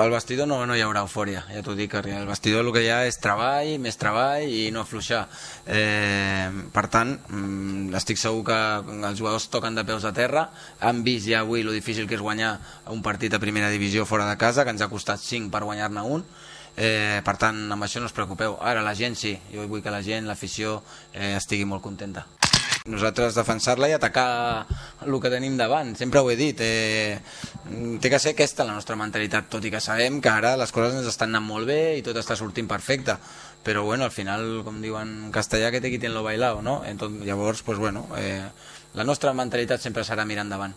Al vestidor no, no hi haurà eufòria, ja t'ho dic, el vestidor el que hi ha és treball, més treball i no afluixar. Eh, per tant, mm, estic segur que els jugadors toquen de peus a terra, han vist ja avui lo difícil que és guanyar un partit a primera divisió fora de casa, que ens ha costat 5 per guanyar-ne un, eh, per tant, amb això no us preocupeu. Ara la gent sí, jo vull que la gent, l'afició, eh, estigui molt contenta. Nosaltres defensar-la i atacar el que tenim davant, sempre ho he dit. Eh, té que ser aquesta la nostra mentalitat, tot i que sabem que ara les coses ens estan anant molt bé i tot està sortint perfecte. Però bueno, al final, com diuen en castellà, que té qui ten lo bailao, no? Entonces, llavors, pues bueno, eh, la nostra mentalitat sempre serà mirar endavant.